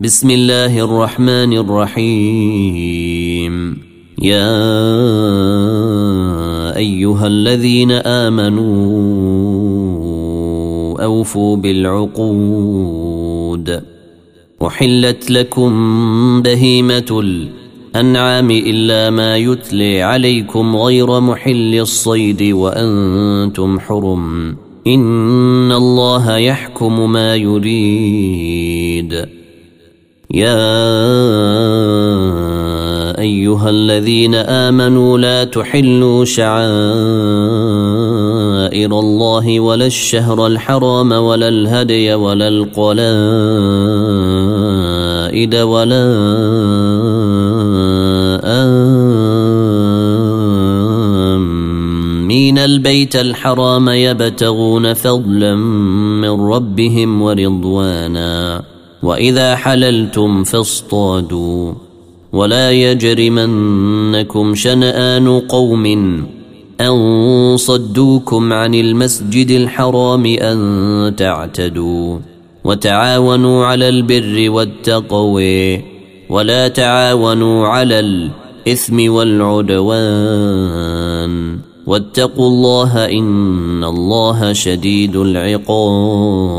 بسم الله الرحمن الرحيم. يا أيها الذين آمنوا أوفوا بالعقود. أحلت لكم بهيمة الأنعام إلا ما يتلي عليكم غير محل الصيد وأنتم حرم. إن الله يحكم ما يريد. يا أيها الذين آمنوا لا تحلوا شعائر الله ولا الشهر الحرام ولا الهدي ولا القلائد ولا آمين. البيت الحرام يبتغون فضلا من ربهم ورضوانا. واذا حللتم فاصطادوا ولا يجرمنكم شنان قوم ان صدوكم عن المسجد الحرام ان تعتدوا وتعاونوا على البر والتقوى ولا تعاونوا على الاثم والعدوان واتقوا الله ان الله شديد العقاب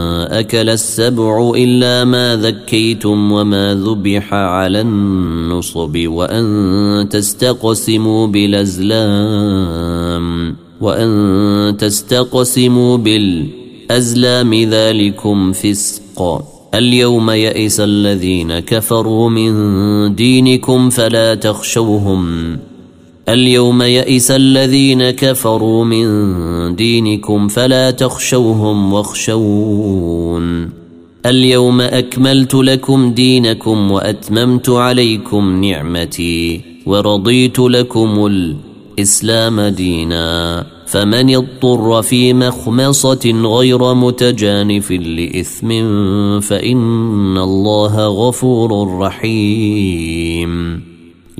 أكل السبع إلا ما ذكيتم وما ذبح على النصب وأن تستقسموا بالأزلام وأن تستقسموا بالأزلام ذلكم فسق. اليوم يئس الذين كفروا من دينكم فلا تخشوهم. اليوم يئس الذين كفروا من دينكم فلا تخشوهم واخشون. اليوم أكملت لكم دينكم وأتممت عليكم نعمتي ورضيت لكم الإسلام دينا. فمن اضطر في مخمصة غير متجانف لإثم فإن الله غفور رحيم.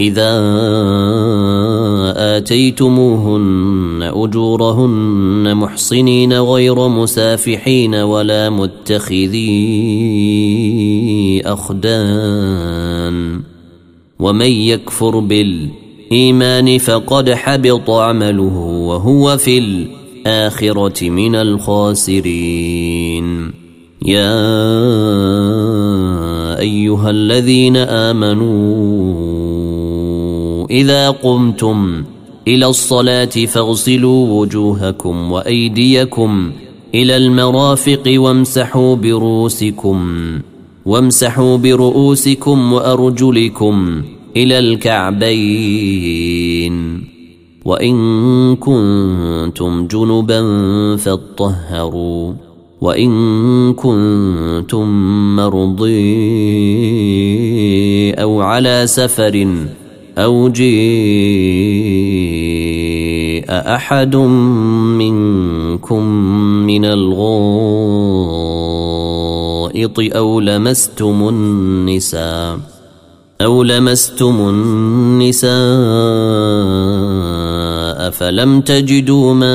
إذا آتيتموهن أجورهن محصنين غير مسافحين ولا متخذي أخدان ومن يكفر بالإيمان فقد حبط عمله وهو في الآخرة من الخاسرين. يا أيها الذين آمنوا إذا قمتم إلى الصلاة فاغسلوا وجوهكم وأيديكم إلى المرافق وامسحوا برؤوسكم وامسحوا برؤوسكم وأرجلكم إلى الكعبين. وإن كنتم جنبا فاطهروا وإن كنتم مرضي أو على سفر أو جيء أحد منكم من الغائط أو لمستم النساء أو لمستم النساء فلم تجدوا ماء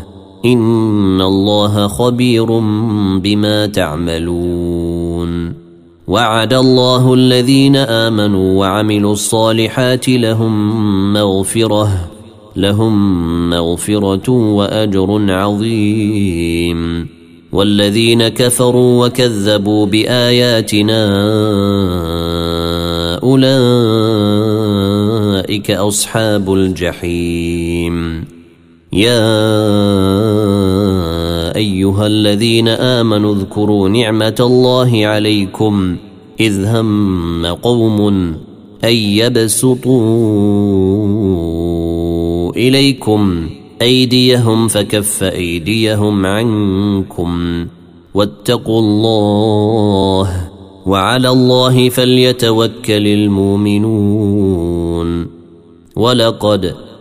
ان الله خبير بما تعملون وعد الله الذين امنوا وعملوا الصالحات لهم مغفره لهم مغفره واجر عظيم. والذين كفروا وكذبوا باياتنا اولئك اصحاب الجحيم. يا أيها الذين آمنوا اذكروا نعمة الله عليكم إذ هم قوم أن يبسطوا إليكم أيديهم فكف أيديهم عنكم واتقوا الله وعلى الله فليتوكل المؤمنون ولقد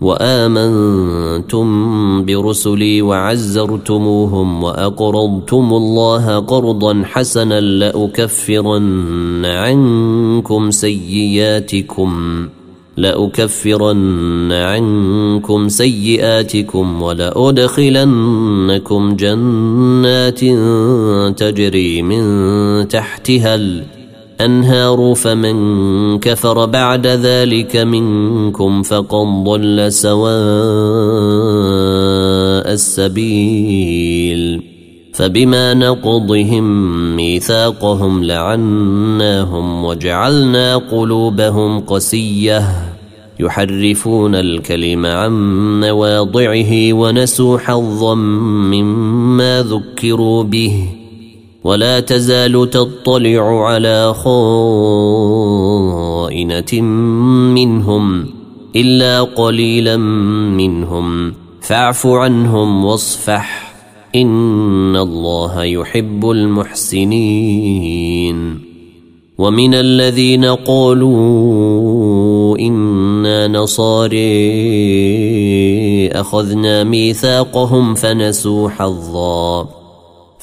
وآمنتم برسلي وعزرتموهم واقرضتم الله قرضا حسنا لأكفرن عنكم سيئاتكم لأكفرن عنكم سيئاتكم ولأدخلنكم جنات تجري من تحتها الأرض أنهار فمن كفر بعد ذلك منكم فقد ضل سواء السبيل. فبما نقضهم ميثاقهم لعناهم وجعلنا قلوبهم قسية. يحرفون الكلم عن مواضعه ونسوا حظا مما ذكروا به. ولا تزال تطلع على خائنة منهم إلا قليلا منهم. فاعف عنهم واصفح. إن الله يحب المحسنين. ومن الذين قالوا إنا نصاري أخذنا ميثاقهم فنسوا حظًّا.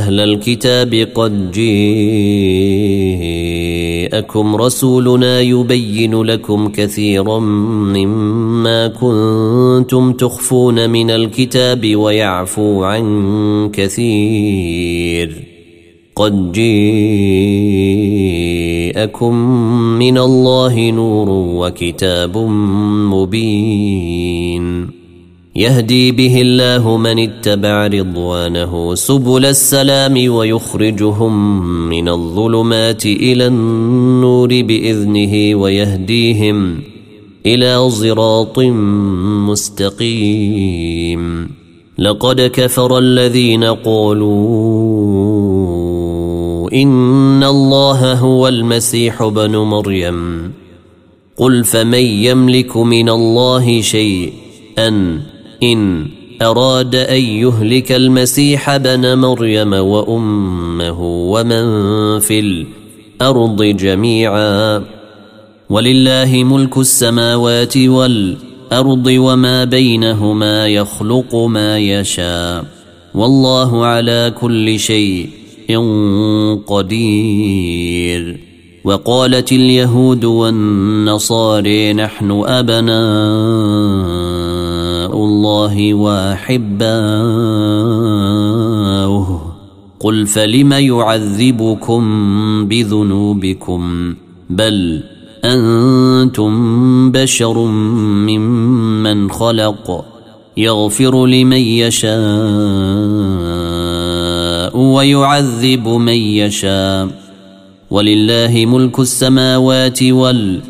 أهل الكتاب قد جيءكم رسولنا يبين لكم كثيرا مما كنتم تخفون من الكتاب ويعفو عن كثير قد جيءكم من الله نور وكتاب مبين يهدي به الله من اتبع رضوانه سبل السلام ويخرجهم من الظلمات إلى النور بإذنه ويهديهم إلى صراط مستقيم. لقد كفر الذين قالوا إن الله هو المسيح بن مريم. قل فمن يملك من الله شيئا إن أراد أن يهلك المسيح بن مريم وأمه ومن في الأرض جميعا. ولله ملك السماوات والأرض وما بينهما يخلق ما يشاء. والله على كل شيء قدير. وقالت اليهود والنصارى نحن أبناء الله واحباؤه قل فلم يعذبكم بذنوبكم؟ بل أنتم بشر ممن خلق. يغفر لمن يشاء ويعذب من يشاء. ولله ملك السماوات والارض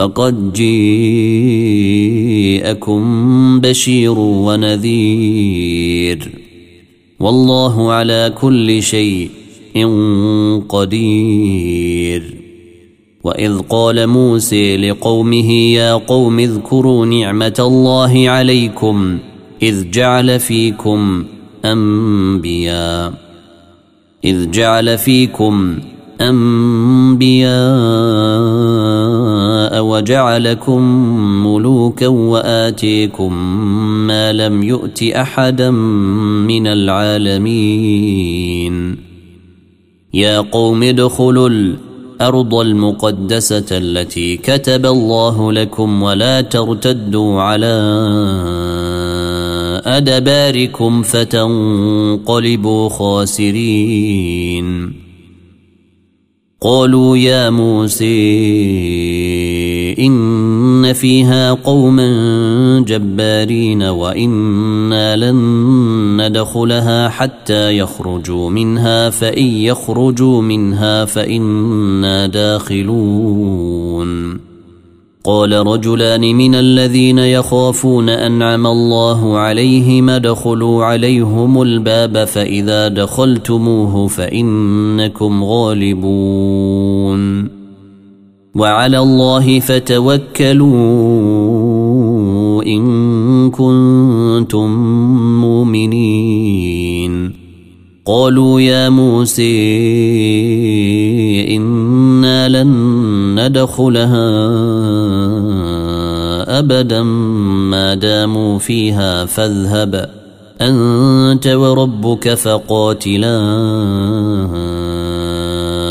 فقد جيءكم بشير ونذير والله على كل شيء قدير واذ قال موسى لقومه يا قوم اذكروا نعمه الله عليكم اذ جعل فيكم انبياء اذ جعل فيكم أنبياء وجعلكم ملوكا وآتيكم ما لم يؤت أحدا من العالمين. يا قوم ادخلوا الأرض المقدسة التي كتب الله لكم ولا ترتدوا على أدباركم فتنقلبوا خاسرين. قالوا يا موسى إن فيها قوما جبارين وإنا لن ندخلها حتى يخرجوا منها فإن يخرجوا منها فإنا داخلون قال رجلان من الذين يخافون انعم الله عليهم ادخلوا عليهم الباب فاذا دخلتموه فانكم غالبون وعلى الله فتوكلوا إن كنتم مؤمنين. قالوا يا موسى إنا لن ندخلها أبدا ما داموا فيها فاذهب أنت وربك فقاتلا.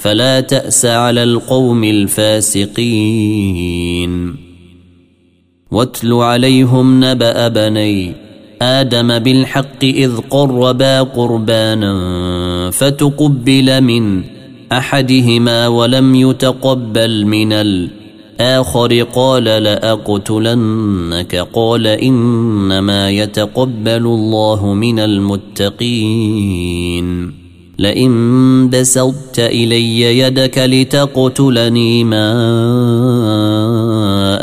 فلا تأس على القوم الفاسقين. واتل عليهم نبأ بني آدم بالحق إذ قربا قربانا فتقبل من أحدهما ولم يتقبل من الآخر. قال لأقتلنك. قال إنما يتقبل الله من المتقين. لئن بسطت إلي يدك لتقتلني ما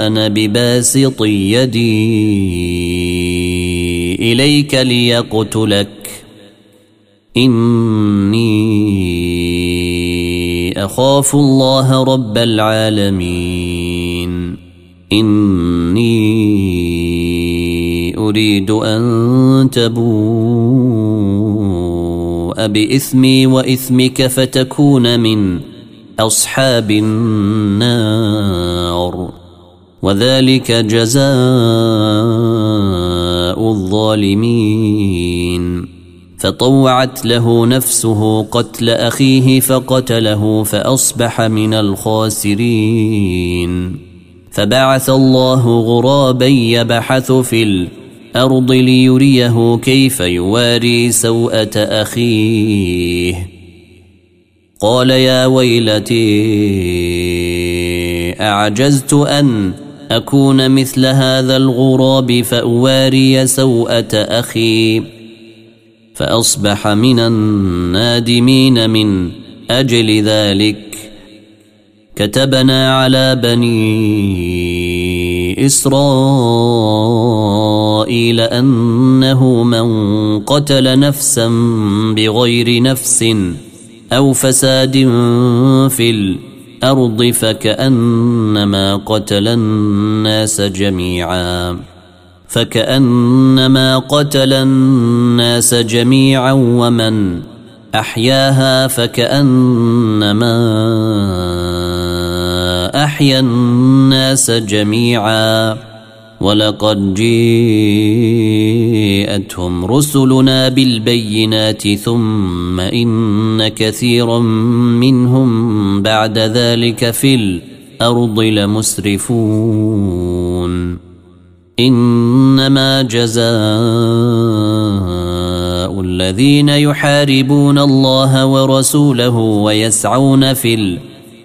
أنا بباسط يدي إليك ليقتلك. إني أخاف الله رب العالمين. إني أريد أن تبوء. بإثمي وإثمك فتكون من أصحاب النار. وذلك جزاء الظالمين. فطوعت له نفسه قتل أخيه فقتله فأصبح من الخاسرين. فبعث الله غرابا يبحث في الأرض ليريه كيف يواري سوءة أخيه. قال يا ويلتي أعجزت أن أكون مثل هذا الغراب فأواري سوءة أخي. فأصبح من النادمين من أجل ذلك. كتبنا على بني إسرائيل أنه من قتل نفسا بغير نفس أو فساد في الأرض فكأنما قتل الناس جميعا. فكأنما قتل الناس جميعا ومن أحياها فكأنما احيا الناس جميعا. ولقد جيءتهم رسلنا بالبينات ثم إن كثيرا منهم بعد ذلك في الأرض لمسرفون. إنما جزاء الذين يحاربون الله ورسوله ويسعون في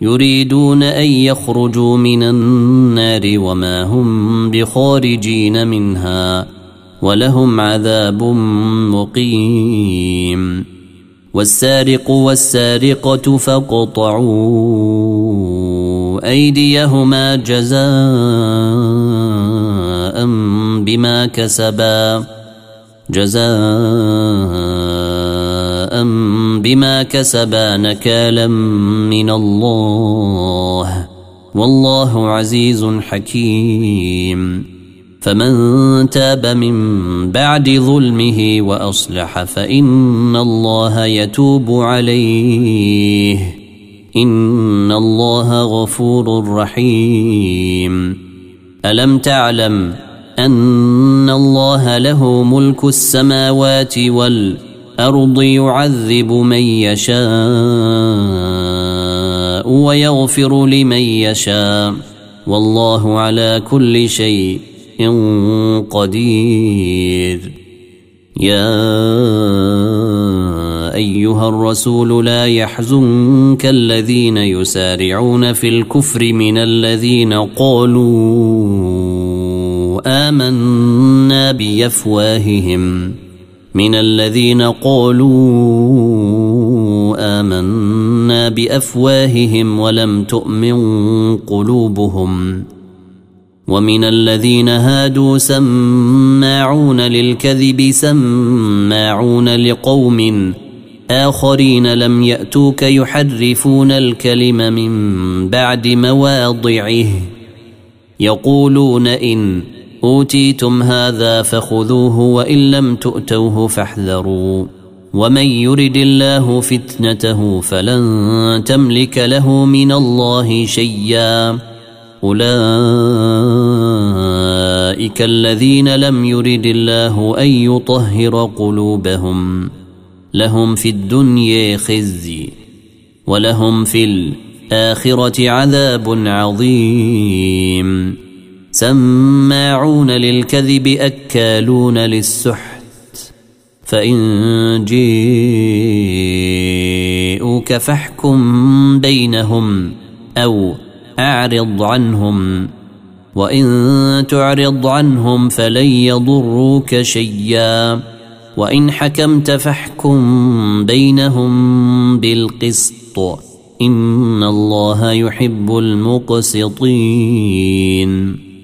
يريدون أن يخرجوا من النار وما هم بخارجين منها ولهم عذاب مقيم. والسارق والسارقة فاقطعوا أيديهما جزاء بما كسبا. جزاء بما كسبا نكالا من الله والله عزيز حكيم. فمن تاب من بعد ظلمه وأصلح فإن الله يتوب عليه. إن الله غفور رحيم. ألم تعلم أن الله له ملك السماوات والارض يعذب من يشاء ويغفر لمن يشاء والله على كل شيء قدير. يا أيها الرسول لا يحزنك الذين يسارعون في الكفر من الذين قالوا آمنا بأفواههم. من الذين قالوا آمنا بأفواههم ولم تؤمن قلوبهم ومن الذين هادوا سماعون للكذب سماعون لقوم آخرين لم يأتوك يحرفون الكلم من بعد مواضعه يقولون إن أوتيتم هذا فخذوه وإن لم تؤتوه فاحذروا. ومن يرد الله فتنته فلن تملك له من الله شيئا. أولئك الذين لم يرد الله أن يطهر قلوبهم. لهم في الدنيا خزي ولهم في الآخرة عذاب عظيم. سماعون للكذب أكالون للسحت فإن جيءوك فاحكم بينهم أو أعرض عنهم وإن تعرض عنهم فلن يضروك شيئا وإن حكمت فاحكم بينهم بالقسط إن الله يحب المقسطين.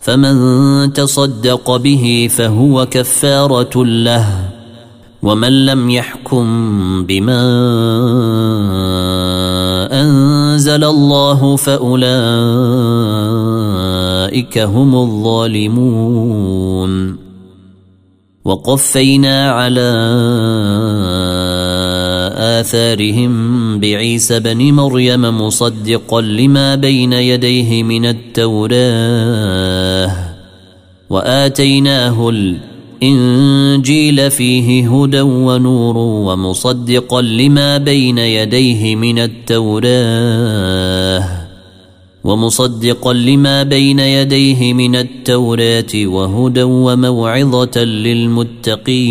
فمن تصدق به فهو كفارة له ومن لم يحكم بما أنزل الله فأولئك هم الظالمون. وقفينا على آثارهم بعيسى بن مريم مصدقا لما بين يديه من التوراة وآتيناه الإنجيل فيه هدى ونور ومصدقا لما بين يديه من التوراة ومصدقا لما بين يديه من التوراة وهدى وموعظة للمتقين.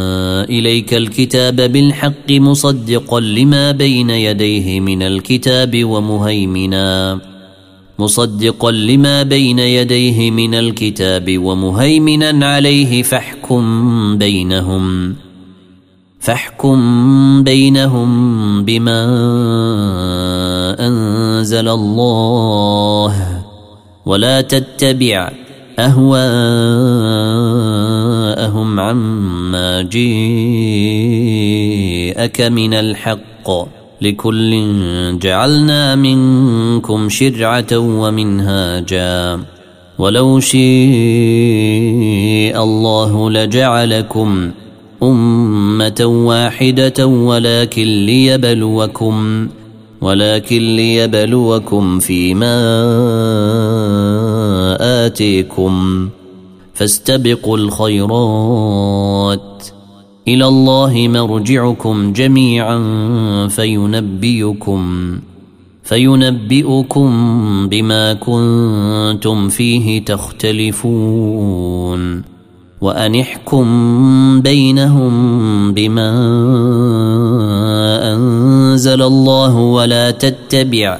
إليك الكتاب بالحق مصدقا لما بين يديه من الكتاب ومهيمنا. مصدقا لما بين يديه من الكتاب ومهيمنا عليه فاحكم بينهم. فاحكم بينهم بما أنزل الله. ولا تتبع أهواءهم عما جيءك من الحق لكل جعلنا منكم شرعة ومنهاجا. ولو شيء الله لجعلكم أمة واحدة ولكن ليبلوكم ولكن ليبلوكم فيما آتيكم فاستبقوا الخيرات. إلى الله مرجعكم جميعا فينبئكم فينبئكم بما كنتم فيه تختلفون. وأن احكم بينهم بما أنزل الله ولا تتبع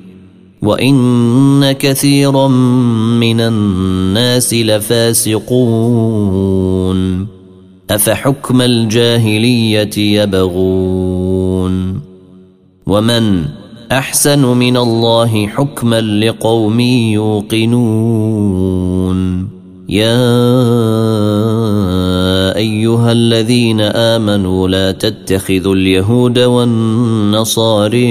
وان كثيرا من الناس لفاسقون افحكم الجاهليه يبغون ومن احسن من الله حكما لقوم يوقنون يا ايها الذين امنوا لا تتخذوا اليهود والنصاري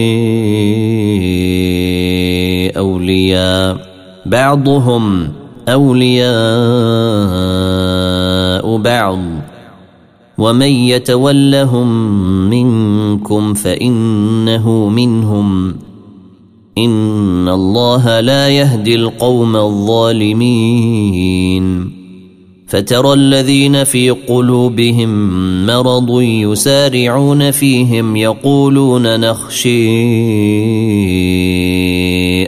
أولياء بعضهم أولياء بعض. ومن يتولهم منكم فإنه منهم. إن الله لا يهدي القوم الظالمين. فترى الذين في قلوبهم مرض يسارعون فيهم يقولون نخشي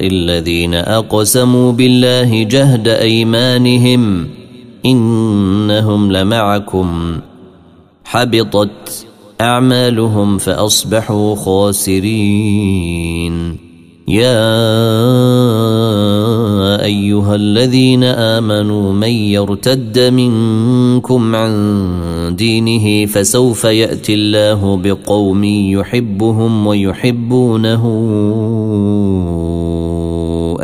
الذين أقسموا بالله جهد أيمانهم إنهم لمعكم. حبطت أعمالهم فأصبحوا خاسرين. يا أيها الذين آمنوا من يرتد منكم عن دينه فسوف يأتي الله بقوم يحبهم ويحبونه.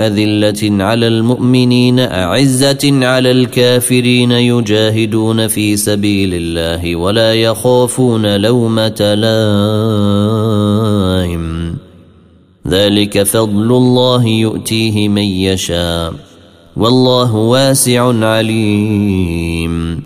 أذلة على المؤمنين أعزة على الكافرين يجاهدون في سبيل الله ولا يخافون لومة لائم. ذلك فضل الله يؤتيه من يشاء. والله واسع عليم.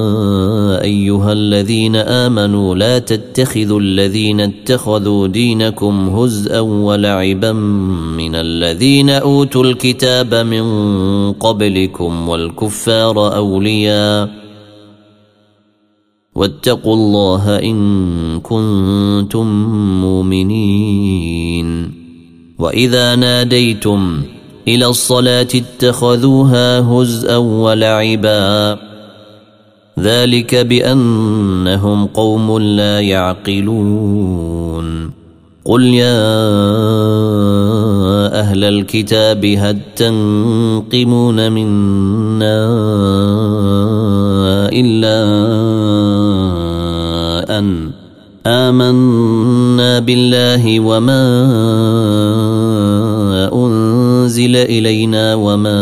أيها الذين آمنوا لا تتخذوا الذين اتخذوا دينكم هزءا ولعبا من الذين أوتوا الكتاب من قبلكم والكفار أولياء. واتقوا الله إن كنتم مؤمنين. وإذا ناديتم إلى الصلاة اتخذوها هزءا ولعبا. ذلك بأنهم قوم لا يعقلون. قل يا أهل الكتاب هل تنقمون منا إلا أن آمنا بالله وما أنزل إلينا وما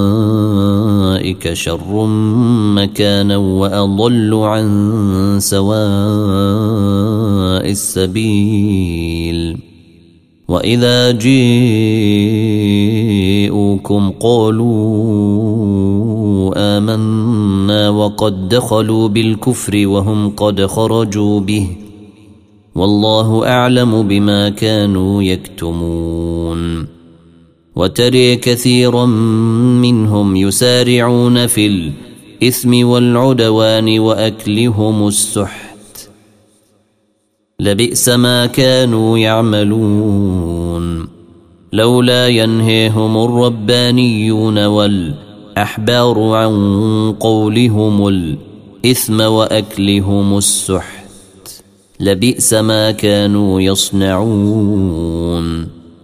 شر مكانا وأضل عن سواء السبيل. وإذا جيءوكم قالوا آمنا وقد دخلوا بالكفر وهم قد خرجوا به. والله أعلم بما كانوا يكتمون. وتري كثيرا منهم يسارعون في الإثم والعدوان وأكلهم السحت. لبئس ما كانوا يعملون. لولا ينهيهم الربانيون والأرض الأحبار عن قولهم الإثم وأكلهم السحت. لبئس ما كانوا يصنعون.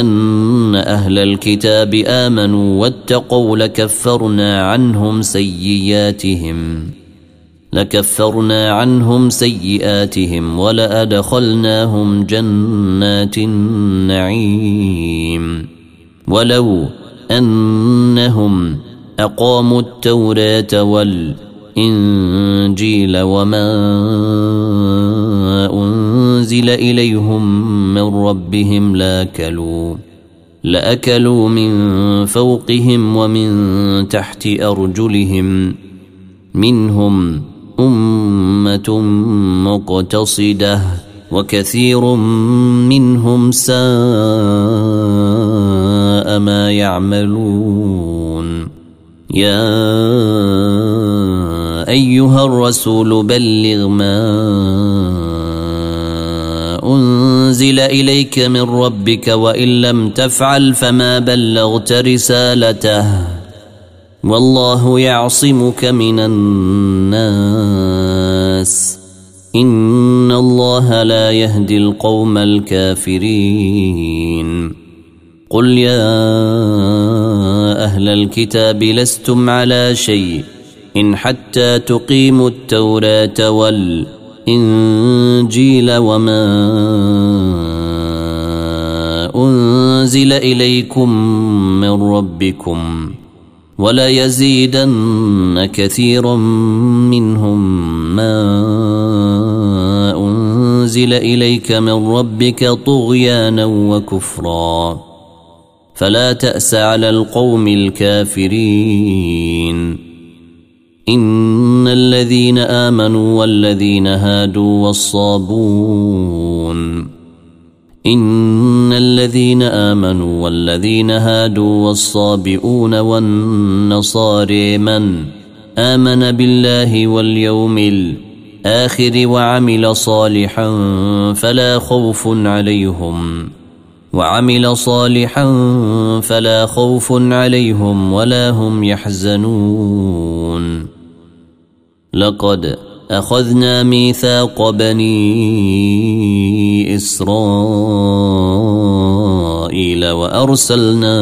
أن أهل الكتاب آمنوا واتقوا لكفرنا عنهم سيئاتهم. لكفرنا عنهم سيئاتهم ولأدخلناهم جنات النعيم. ولو أنهم أقاموا التوراة والإنجيل وما أنزل إليهم من ربهم لاكلوا لأكلوا من فوقهم ومن تحت أرجلهم منهم أمة مقتصدة وكثير منهم ساء ما يعملون. يا أيها الرسول بلغ ما أنزل إليك من ربك وإن لم تفعل فما بلغت رسالته والله يعصمك من الناس إن الله لا يهدي القوم الكافرين قل يا أهل الكتاب لستم على شيء إن حتى تقيموا التوراة والإنجيل وما أنزل إليكم من ربكم ولا يزيدن كثيرا منهم ما أنزل إليك من ربك طغيانا وكفرا. فلا تأس على القوم الكافرين. إن الذين آمنوا والذين هادوا والصابون. إن الذين آمنوا والذين هادوا والصابئون والنصاري من آمن بالله واليوم الآخر وعمل صالحا فلا خوف عليهم. وعمل صالحا فلا خوف عليهم ولا هم يحزنون. لقد أخذنا ميثاق بني إسرائيل وأرسلنا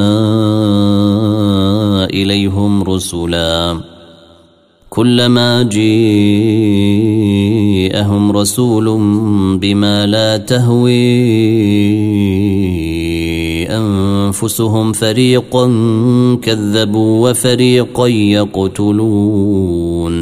إليهم رسلا. كلما جيءهم رسول بما لا تهوي أنفسهم فريقا كذبوا وفريقا يقتلون.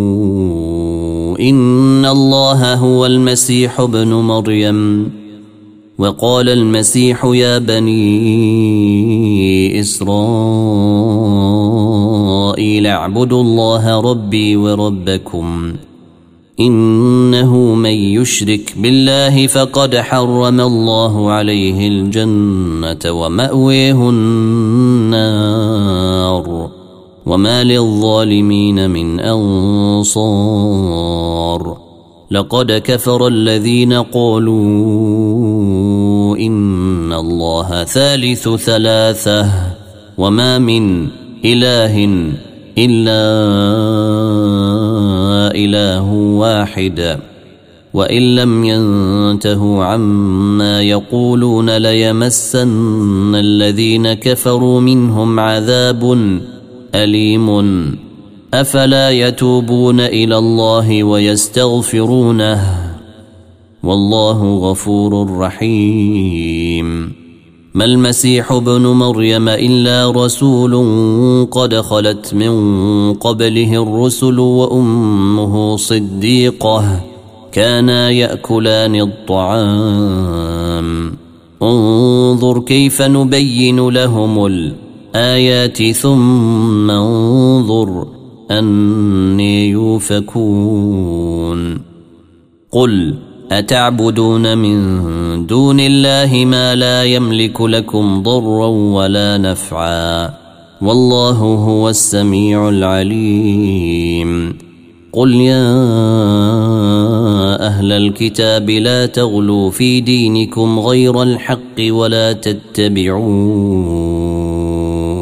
ان الله هو المسيح ابن مريم. وقال المسيح يا بني اسرائيل اعبدوا الله ربي وربكم. انه من يشرك بالله فقد حرم الله عليه الجنه وماويه النار. وما للظالمين من انصار لقد كفر الذين قالوا ان الله ثالث ثلاثة وما من اله الا اله واحد وان لم ينتهوا عما يقولون ليمسن الذين كفروا منهم عذاب أليم؟ أفلا يتوبون إلى الله ويستغفرونه؟ والله غفور رحيم. ما المسيح ابن مريم إلا رسول قد خلت من قبله الرسل وأمه صديقة كانا يأكلان الطعام. انظر كيف نبين لهم الآيات ثم انظر أني يوفكون. قل أتعبدون من دون الله ما لا يملك لكم ضرا ولا نفعا. والله هو السميع العليم. قل يا أهل الكتاب لا تغلوا في دينكم غير الحق ولا تتبعوا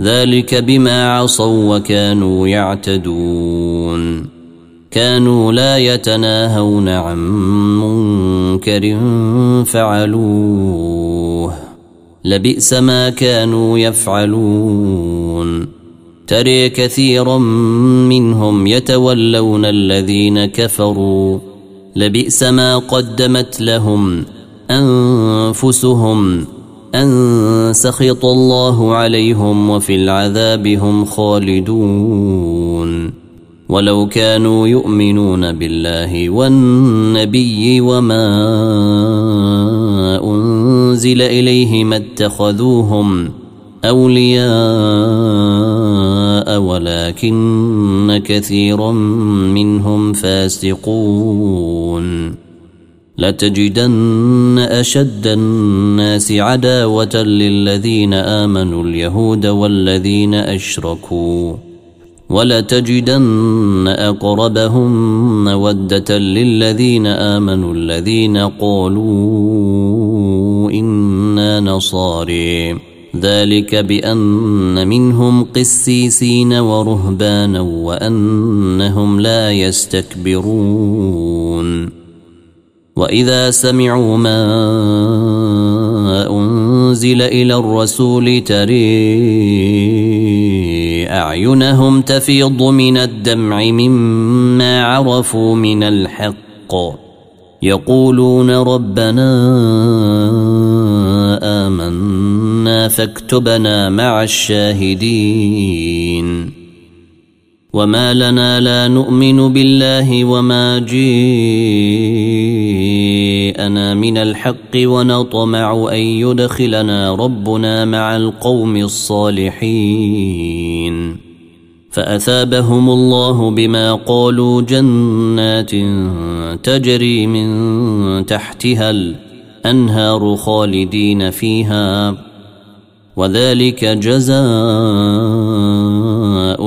ذلك بما عصوا وكانوا يعتدون. كانوا لا يتناهون عن منكر فعلوه. لبئس ما كانوا يفعلون. تري كثيرا منهم يتولون الذين كفروا. لبئس ما قدمت لهم أنفسهم. أن سخط الله عليهم وفي العذاب هم خالدون. ولو كانوا يؤمنون بالله والنبي وما أنزل إليه ما اتخذوهم أولياء ولكن كثيرا منهم فاسقون. لتجدن أشد الناس عداوة للذين آمنوا اليهود والذين أشركوا ولتجدن أقربهم مودة للذين آمنوا الذين قالوا إنا نصاري. ذلك بأن منهم قسيسين ورهبانا وأنهم لا يستكبرون. واذا سمعوا ما انزل إلى الرسول تري اعينهم تفيض من الدمع مما عرفوا من الحق. يقولون ربنا امنا فاكتبنا مع الشاهدين. وما لنا لا نؤمن بالله وما جيءنا من الحق ونطمع ان يدخلنا ربنا مع القوم الصالحين فاثابهم الله بما قالوا جنات تجري من تحتها انهار خالدين فيها وذلك جزاء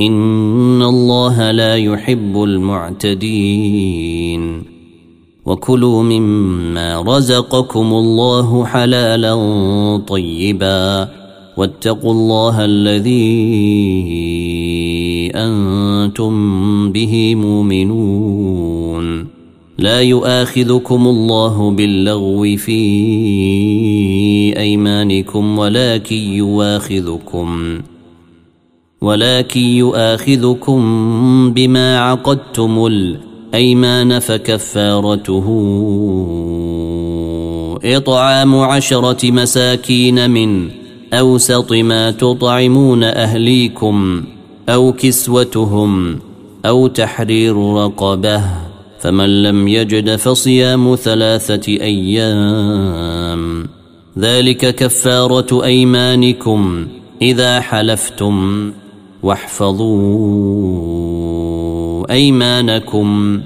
إن الله لا يحب المعتدين. وكلوا مما رزقكم الله حلالا طيبا. واتقوا الله الذي أنتم به مؤمنون. لا يؤاخذكم الله باللغو في أيمانكم ولكن يؤاخذكم. ولكن يؤاخذكم بما عقدتم الأيمان فكفارته. إطعام عشرة مساكين من أوسط ما تطعمون أهليكم أو كسوتهم أو تحرير رقبة فمن لم يجد فصيام ثلاثة أيام. ذلك كفارة أيمانكم إذا حلفتم. واحفظوا أيمانكم.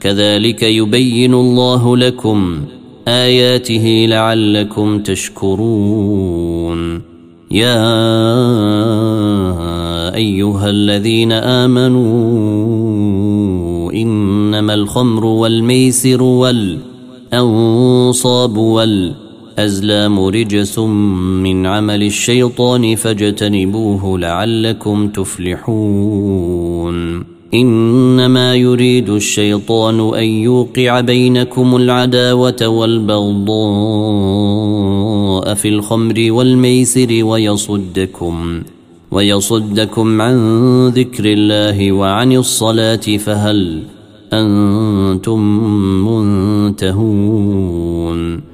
كذلك يبين الله لكم آياته لعلكم تشكرون. يا أيها الذين آمنوا إنما الخمر والميسر والأنصاب والأنصاب الأزلام رجس من عمل الشيطان فاجتنبوه لعلكم تفلحون. إنما يريد الشيطان أن يوقع بينكم العداوة والبغضاء في الخمر والميسر ويصدكم ويصدكم عن ذكر الله وعن الصلاة فهل أنتم منتهون.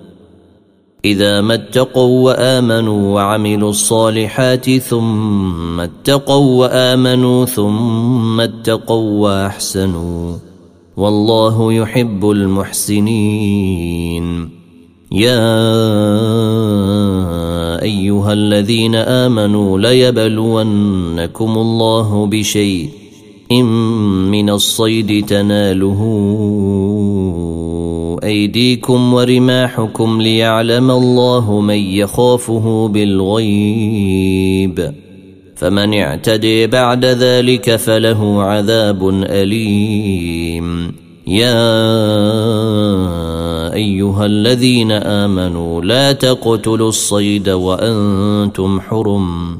إذا ما اتقوا وآمنوا وعملوا الصالحات ثم اتقوا وآمنوا ثم اتقوا وأحسنوا والله يحب المحسنين. يا أيها الذين آمنوا ليبلونكم الله بشيء من الصيد تناله أيديكم ورماحكم ليعلم الله من يخافه بالغيب. فمن اعتدي بعد ذلك فله عذاب أليم. يا أيها الذين آمنوا لا تقتلوا الصيد وأنتم حرم.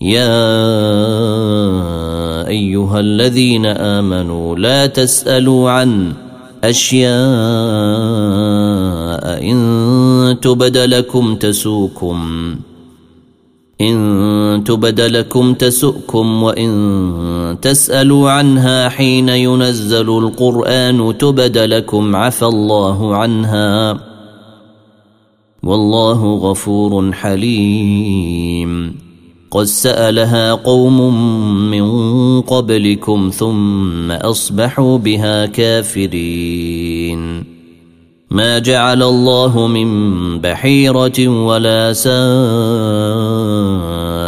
يا أيها الذين آمنوا لا تسألوا عن أشياء إن تبد لكم تسوكم إن تبد لكم تسؤكم وإن تسألوا عنها حين ينزل القرآن تبد لكم عفى الله عنها. والله غفور حليم. قد سالها قوم من قبلكم ثم اصبحوا بها كافرين ما جعل الله من بحيره ولا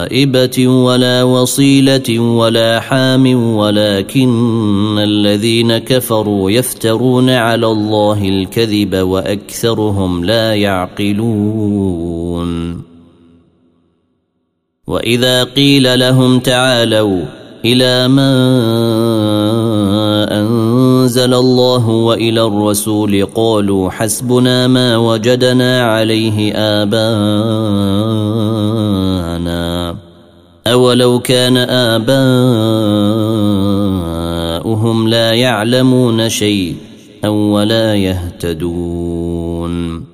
سائبه ولا وصيله ولا حام ولكن الذين كفروا يفترون على الله الكذب واكثرهم لا يعقلون واذا قيل لهم تعالوا إلى ما انزل الله والى الرسول قالوا حسبنا ما وجدنا عليه اباءنا اولو كان اباؤهم لا يعلمون شيئا ولا يهتدون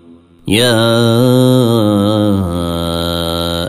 يا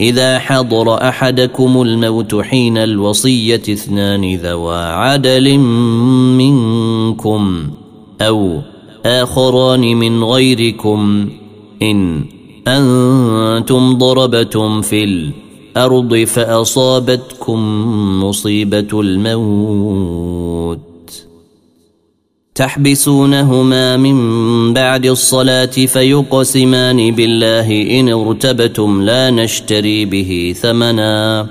إذا حضر أحدكم الموت حين الوصية اثنان ذوا عدل منكم أو آخران من غيركم إن أنتم ضربتم في الأرض فأصابتكم مصيبة الموت تحبسونهما من بعد الصلاة فيقسمان بالله إن ارتبتم لا نشتري به ثمنا.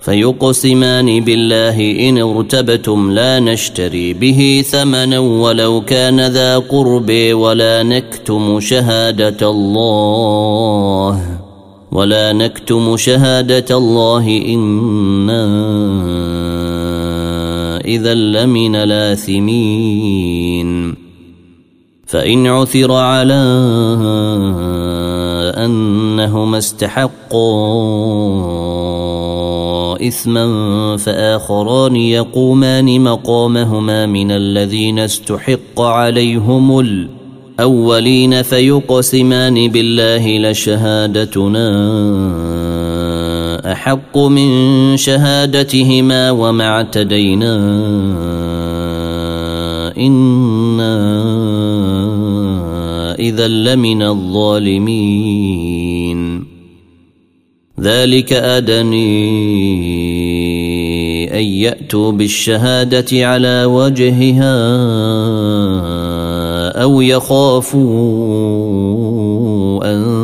فيقسمان بالله إن ارتبتم لا نشتري به ثمنا ولو كان ذا قرب ولا نكتم شهادة الله. ولا نكتم شهادة الله إنا إذا لمن لاثمين فإن عثر على أنهما استحقا إثما فآخران يقومان مقامهما من الذين استحق عليهم الأولين فيقسمان بالله لشهادتنا أحق من شهادتهما وما اعتدينا إنا إذا لمن الظالمين. ذلك أدني أن يأتوا بالشهادة على وجهها أو يخافوا أن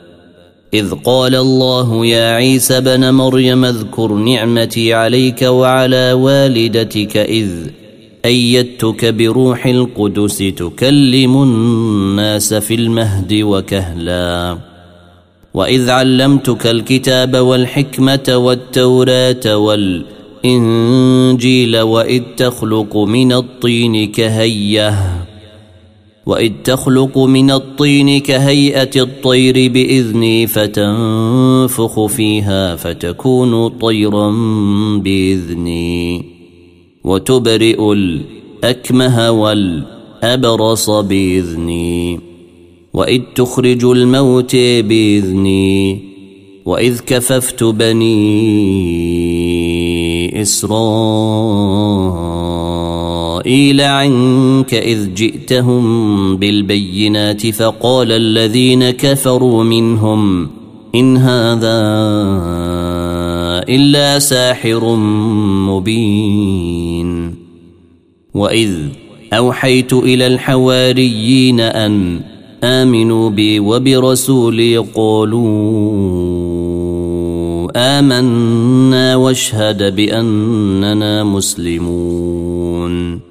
إذ قال الله يا عيسى بن مريم اذكر نعمتي عليك وعلى والدتك إذ أيدتك بروح القدس تكلم الناس في المهد وكهلا. وإذ علمتك الكتاب والحكمة والتوراة والإنجيل وإذ تخلق من الطين كهيّة. واذ تخلق من الطين كهيئه الطير باذني فتنفخ فيها فتكون طيرا باذني وتبرئ الاكمه والابرص باذني واذ تخرج الموت باذني واذ كففت بني اسرائيل. إسرائيل عنك إذ جئتهم بالبينات فقال الذين كفروا منهم إن هذا إلا ساحر مبين وإذ أوحيت إلى الحواريين أن آمنوا بي وبرسولي قالوا آمنا واشهد بأننا مسلمون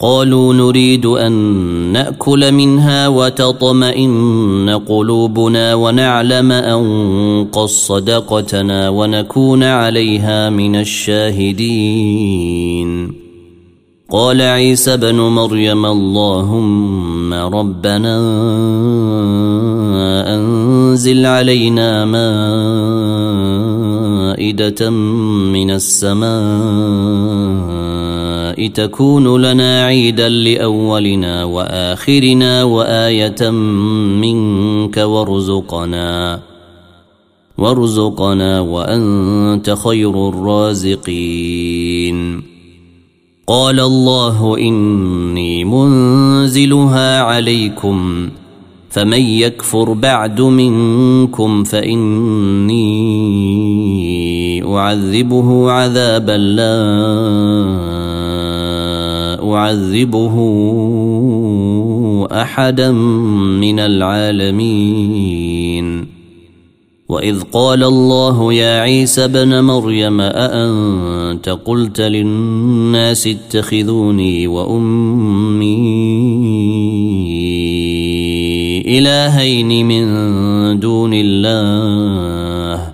قالوا نريد أن نأكل منها وتطمئن قلوبنا ونعلم أن قد صدقتنا ونكون عليها من الشاهدين. قال عيسى بن مريم اللهم ربنا أنزل علينا مائدة من السماء تكون لنا عيدا لأولنا وآخرنا وآية منك وارزقنا. وارزقنا وأنت خير الرازقين. قال الله إني منزلها عليكم فمن يكفر بعد منكم فإني أعذبه عذابا لا أعذبه أحدا من العالمين. وإذ قال الله يا عيسى بن مريم أأنت قلت للناس اتخذوني وأمي إلهين من دون الله؟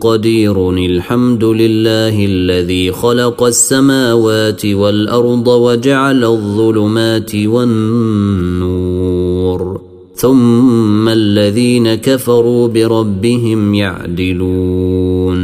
قدير. الحمد لله الذي خلق السماوات والأرض وجعل الظلمات والنور. ثم الذين كفروا بربهم يعدلون.